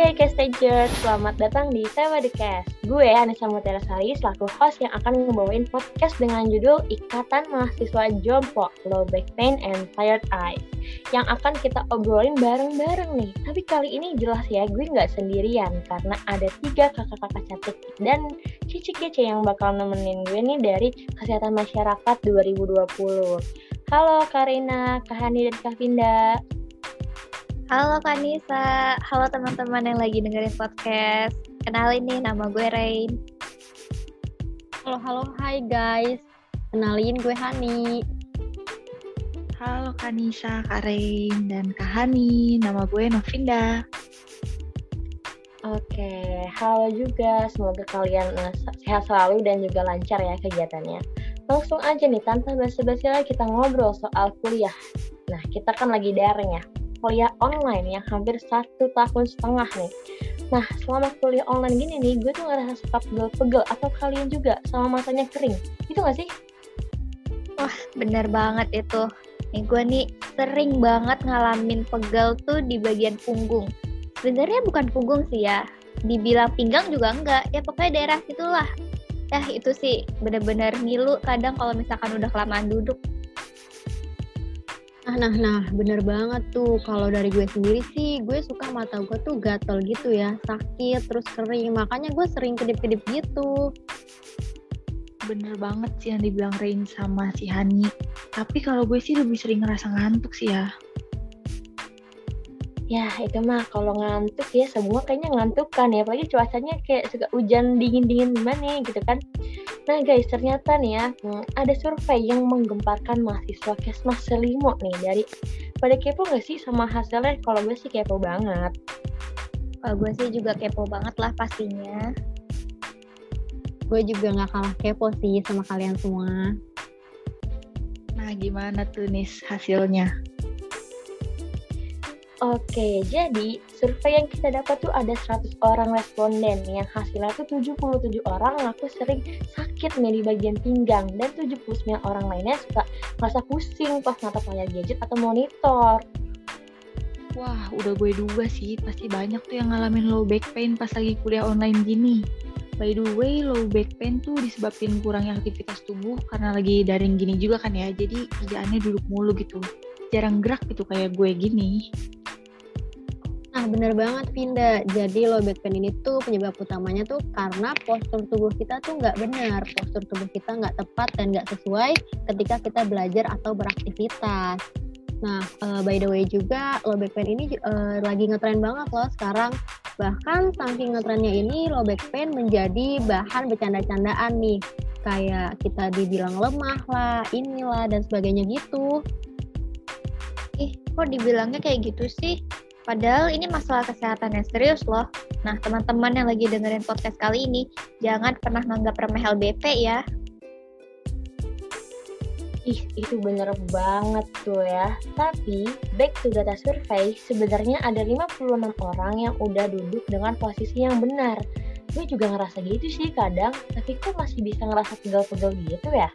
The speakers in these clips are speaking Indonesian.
Hai Castager, selamat datang di The Cast. Gue Anissa Mutiara Sari selaku host yang akan ngebawain podcast dengan judul Ikatan Mahasiswa Jompo, Low Back Pain and Tired Eyes yang akan kita obrolin bareng-bareng nih. Tapi kali ini jelas ya, gue nggak sendirian karena ada tiga kakak-kakak cantik dan cici kece yang bakal nemenin gue nih dari Kesehatan Masyarakat 2020. Halo Karina, Kahani, dan Kak Vinda. Halo Kak Nisa, halo teman-teman yang lagi dengerin podcast. Kenalin nih, nama gue Rain. Halo, halo, hai guys. Kenalin gue Hani. Halo Kanisa, Kak Rain, dan Kak Hani. Nama gue Novinda. Oke, halo juga. Semoga kalian uh, sehat selalu dan juga lancar ya kegiatannya. Langsung aja nih, tanpa basa-basi lagi kita ngobrol soal kuliah. Nah, kita kan lagi daring ya kuliah online yang hampir satu tahun setengah nih. Nah, selama kuliah online gini nih, gue tuh ngerasa suka pegel-pegel. Atau kalian juga sama matanya kering? Itu gak sih? Wah, bener banget itu. Nih, gue nih sering banget ngalamin pegel tuh di bagian punggung. Sebenarnya bukan punggung sih ya. Dibilang pinggang juga enggak. Ya pokoknya daerah situlah. Ya itu sih bener-bener ngilu kadang kalau misalkan udah kelamaan duduk. Nah, nah, nah, bener banget tuh. Kalau dari gue sendiri sih, gue suka mata gue tuh gatel gitu ya, sakit, terus kering. Makanya gue sering kedip-kedip gitu. Bener banget sih yang dibilang Rain sama si Hani. Tapi kalau gue sih lebih sering ngerasa ngantuk sih ya. Ya, itu mah kalau ngantuk ya semua kayaknya ngantuk kan ya. Apalagi cuacanya kayak suka hujan dingin-dingin gimana gitu kan. Nah guys, ternyata nih ya, hmm, ada survei yang menggemparkan mahasiswa Kesmas Selimo nih dari pada kepo gak sih sama hasilnya? Kalau gue sih kepo banget. Uh, gue sih juga kepo banget lah pastinya. Gue juga gak kalah kepo sih sama kalian semua. Nah, gimana tuh nih hasilnya? Oke, jadi survei yang kita dapat tuh ada 100 orang responden yang hasilnya tuh 77 orang ngaku sering sakit nih di bagian pinggang dan 79 orang lainnya suka merasa pusing pas natap layar gadget atau monitor. Wah, udah gue duga sih, pasti banyak tuh yang ngalamin low back pain pas lagi kuliah online gini. By the way, low back pain tuh disebabkan kurangnya aktivitas tubuh karena lagi daring gini juga kan ya, jadi kerjaannya duduk mulu gitu. Jarang gerak gitu kayak gue gini. Nah, bener banget, Vinda. Jadi low back pain ini tuh penyebab utamanya tuh karena postur tubuh kita tuh nggak benar. Postur tubuh kita nggak tepat dan nggak sesuai ketika kita belajar atau beraktivitas. Nah, uh, by the way juga low back pain ini uh, lagi ngetren banget loh sekarang. Bahkan saking ngetrennya ini low back pain menjadi bahan bercanda-candaan nih. Kayak kita dibilang lemah lah, inilah dan sebagainya gitu. Ih, kok dibilangnya kayak gitu sih? Padahal ini masalah kesehatan yang serius loh. Nah, teman-teman yang lagi dengerin podcast kali ini, jangan pernah nganggap remeh LBP ya. Ih, itu bener banget tuh ya. Tapi, back to data survei, sebenarnya ada 56 orang yang udah duduk dengan posisi yang benar. Gue juga ngerasa gitu sih kadang, tapi kok masih bisa ngerasa pegel-pegel gitu ya?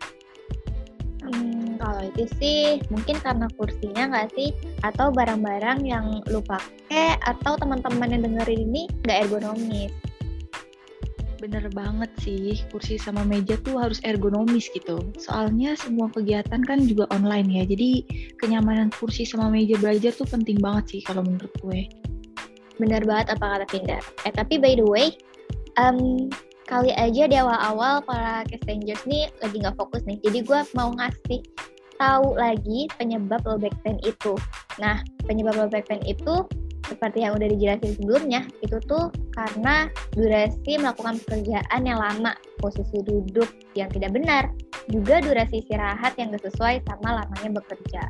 Kalau itu sih mungkin karena kursinya nggak sih atau barang-barang yang lu pakai atau teman-teman yang dengerin ini nggak ergonomis. Bener banget sih, kursi sama meja tuh harus ergonomis gitu. Soalnya semua kegiatan kan juga online ya, jadi kenyamanan kursi sama meja belajar tuh penting banget sih kalau menurut gue. Bener banget apa kata Pinda. Eh tapi by the way, um, kali aja di awal-awal para castangers nih lagi nggak fokus nih. Jadi gue mau ngasih tahu lagi penyebab low back pain itu. Nah, penyebab low back pain itu seperti yang udah dijelasin sebelumnya, itu tuh karena durasi melakukan pekerjaan yang lama, posisi duduk yang tidak benar, juga durasi istirahat yang gak sesuai sama lamanya bekerja.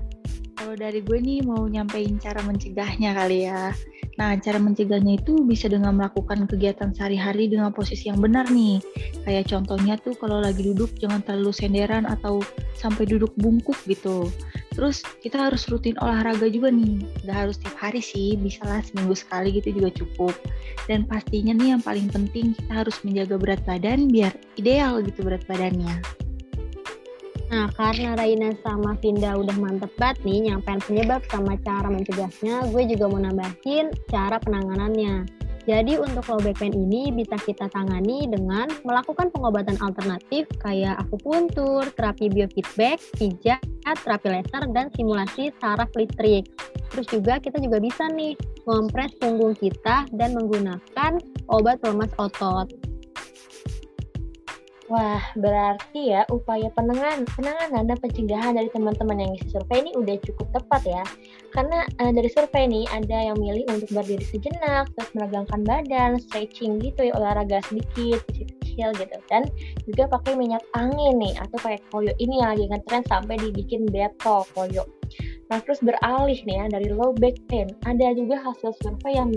Kalau dari gue nih mau nyampein cara mencegahnya kali ya. Nah, cara mencegahnya itu bisa dengan melakukan kegiatan sehari-hari dengan posisi yang benar nih. Kayak contohnya tuh kalau lagi duduk jangan terlalu senderan atau sampai duduk bungkuk gitu. Terus kita harus rutin olahraga juga nih. Gak harus tiap hari sih, bisa lah seminggu sekali gitu juga cukup. Dan pastinya nih yang paling penting kita harus menjaga berat badan biar ideal gitu berat badannya. Nah, karena Raina sama Vinda udah mantep banget nih nyampein penyebab sama cara mencegahnya, gue juga mau nambahin cara penanganannya. Jadi untuk low back pain ini bisa kita tangani dengan melakukan pengobatan alternatif kayak akupuntur, terapi biofeedback, pijat, terapi laser, dan simulasi saraf listrik. Terus juga kita juga bisa nih ngompres punggung kita dan menggunakan obat pelemas otot. Wah, berarti ya upaya penanganan, penanganan dan pencegahan dari teman-teman yang isi survei ini udah cukup tepat ya. Karena uh, dari survei ini ada yang milih untuk berdiri sejenak, terus meregangkan badan, stretching gitu ya, olahraga sedikit, kecil gitu. Dan juga pakai minyak angin nih, atau pakai koyo ini yang lagi ngetren sampai dibikin beto koyo. Nah, terus beralih nih ya dari low back pain. Ada juga hasil survei yang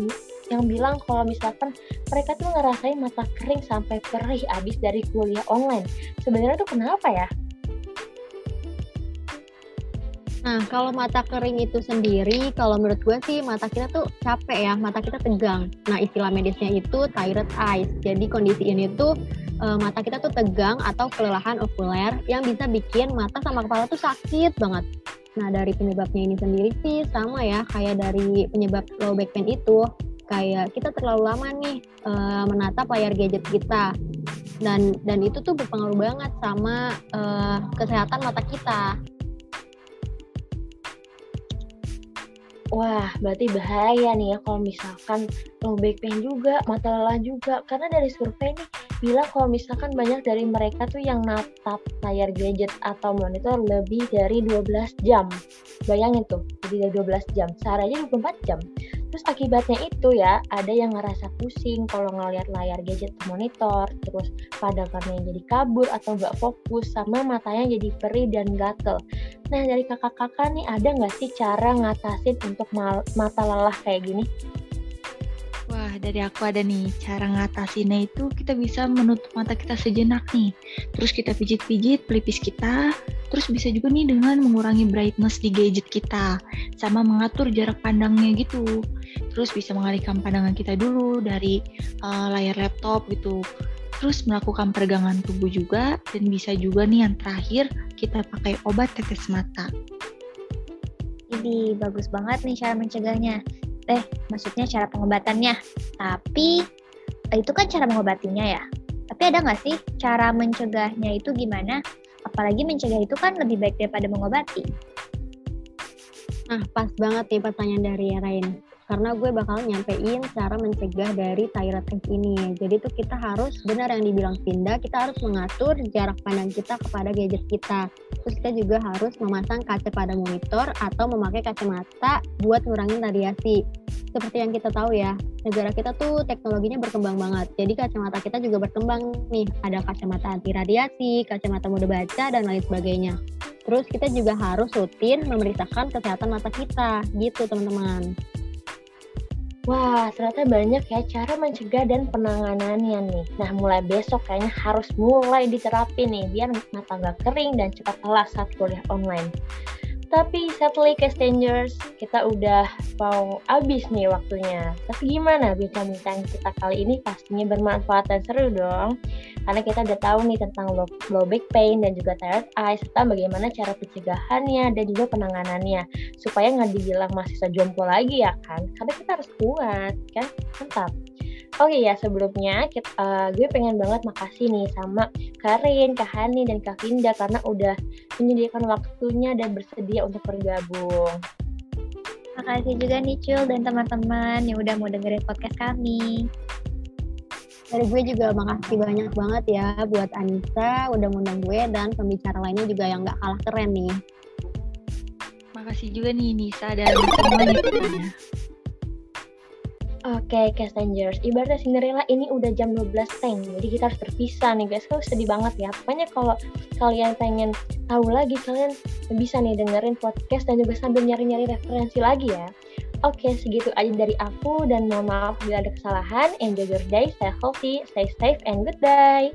yang bilang kalau misalkan mereka tuh ngerasain mata kering sampai perih abis dari kuliah online. Sebenarnya tuh kenapa ya? Nah, kalau mata kering itu sendiri, kalau menurut gue sih mata kita tuh capek ya, mata kita tegang. Nah, istilah medisnya itu tired eyes. Jadi kondisi ini tuh uh, mata kita tuh tegang atau kelelahan okuler yang bisa bikin mata sama kepala tuh sakit banget. Nah, dari penyebabnya ini sendiri sih sama ya kayak dari penyebab low back pain itu. Kayak kita terlalu lama nih uh, menatap layar gadget kita. Dan dan itu tuh berpengaruh banget sama uh, kesehatan mata kita. Wah, berarti bahaya nih ya kalau misalkan low back pain juga, mata lelah juga. Karena dari survei nih bilang kalau misalkan banyak dari mereka tuh yang natap layar gadget atau monitor lebih dari 12 jam. Bayangin tuh, lebih dari 12 jam. Sehari aja 24 jam. Terus akibatnya itu ya, ada yang ngerasa pusing kalau ngeliat layar gadget monitor, terus pandangannya jadi kabur atau nggak fokus, sama matanya jadi perih dan gatel. Nah, dari kakak-kakak nih, ada nggak sih cara ngatasin untuk mata lelah kayak gini? Dari aku ada nih, cara ngatasinnya itu kita bisa menutup mata kita sejenak nih. Terus kita pijit-pijit pelipis kita, terus bisa juga nih dengan mengurangi brightness di gadget kita, sama mengatur jarak pandangnya gitu. Terus bisa mengalihkan pandangan kita dulu dari uh, layar laptop gitu. Terus melakukan peregangan tubuh juga, dan bisa juga nih yang terakhir, kita pakai obat tetes mata. Ini bagus banget nih cara mencegahnya eh maksudnya cara pengobatannya. Tapi itu kan cara mengobatinya ya. Tapi ada nggak sih cara mencegahnya itu gimana? Apalagi mencegah itu kan lebih baik daripada mengobati. Nah, pas banget nih pertanyaan dari Rain karena gue bakal nyampein cara mencegah dari thyroid test ini. Jadi tuh kita harus benar yang dibilang Pinda, kita harus mengatur jarak pandang kita kepada gadget kita. Terus kita juga harus memasang kaca pada monitor atau memakai kacamata buat ngurangin radiasi. Seperti yang kita tahu ya, negara kita tuh teknologinya berkembang banget. Jadi kacamata kita juga berkembang nih. Ada kacamata anti radiasi, kacamata mode baca, dan lain sebagainya. Terus kita juga harus rutin memeriksakan kesehatan mata kita, gitu teman-teman. Wah, ternyata banyak ya cara mencegah dan penanganannya nih. Nah, mulai besok kayaknya harus mulai diterapin nih, biar mata nggak kering dan cepat lelah saat kuliah online. Tapi sadly Castangers, kita udah mau habis nih waktunya. Tapi gimana bincang-bincang kita kali ini pastinya bermanfaat dan seru dong. Karena kita udah tahu nih tentang low, low back pain dan juga tired eye, serta bagaimana cara pencegahannya dan juga penanganannya. Supaya nggak dibilang mahasiswa jompo lagi ya kan. Karena kita harus kuat, kan? Mantap. Oke okay, ya sebelumnya kita, uh, gue pengen banget makasih nih sama Karin, Kak Hani, dan Kak Vinda karena udah menyediakan waktunya dan bersedia untuk bergabung. Makasih juga nih Cul dan teman-teman yang udah mau dengerin podcast kami. Dari gue juga makasih banyak banget ya buat Anissa udah ngundang gue dan pembicara lainnya juga yang gak kalah keren nih. Makasih juga nih Nisa dan semuanya. Oke, okay, Castangers. Ibaratnya Cinderella ini udah jam 12 teng, jadi kita harus berpisah nih guys. Kalau sedih banget ya. Pokoknya kalau kalian pengen tahu lagi, kalian bisa nih dengerin podcast dan juga sambil nyari-nyari referensi lagi ya. Oke, okay, segitu aja dari aku dan mohon maaf bila ada kesalahan. Enjoy your day, stay healthy, stay safe, and goodbye.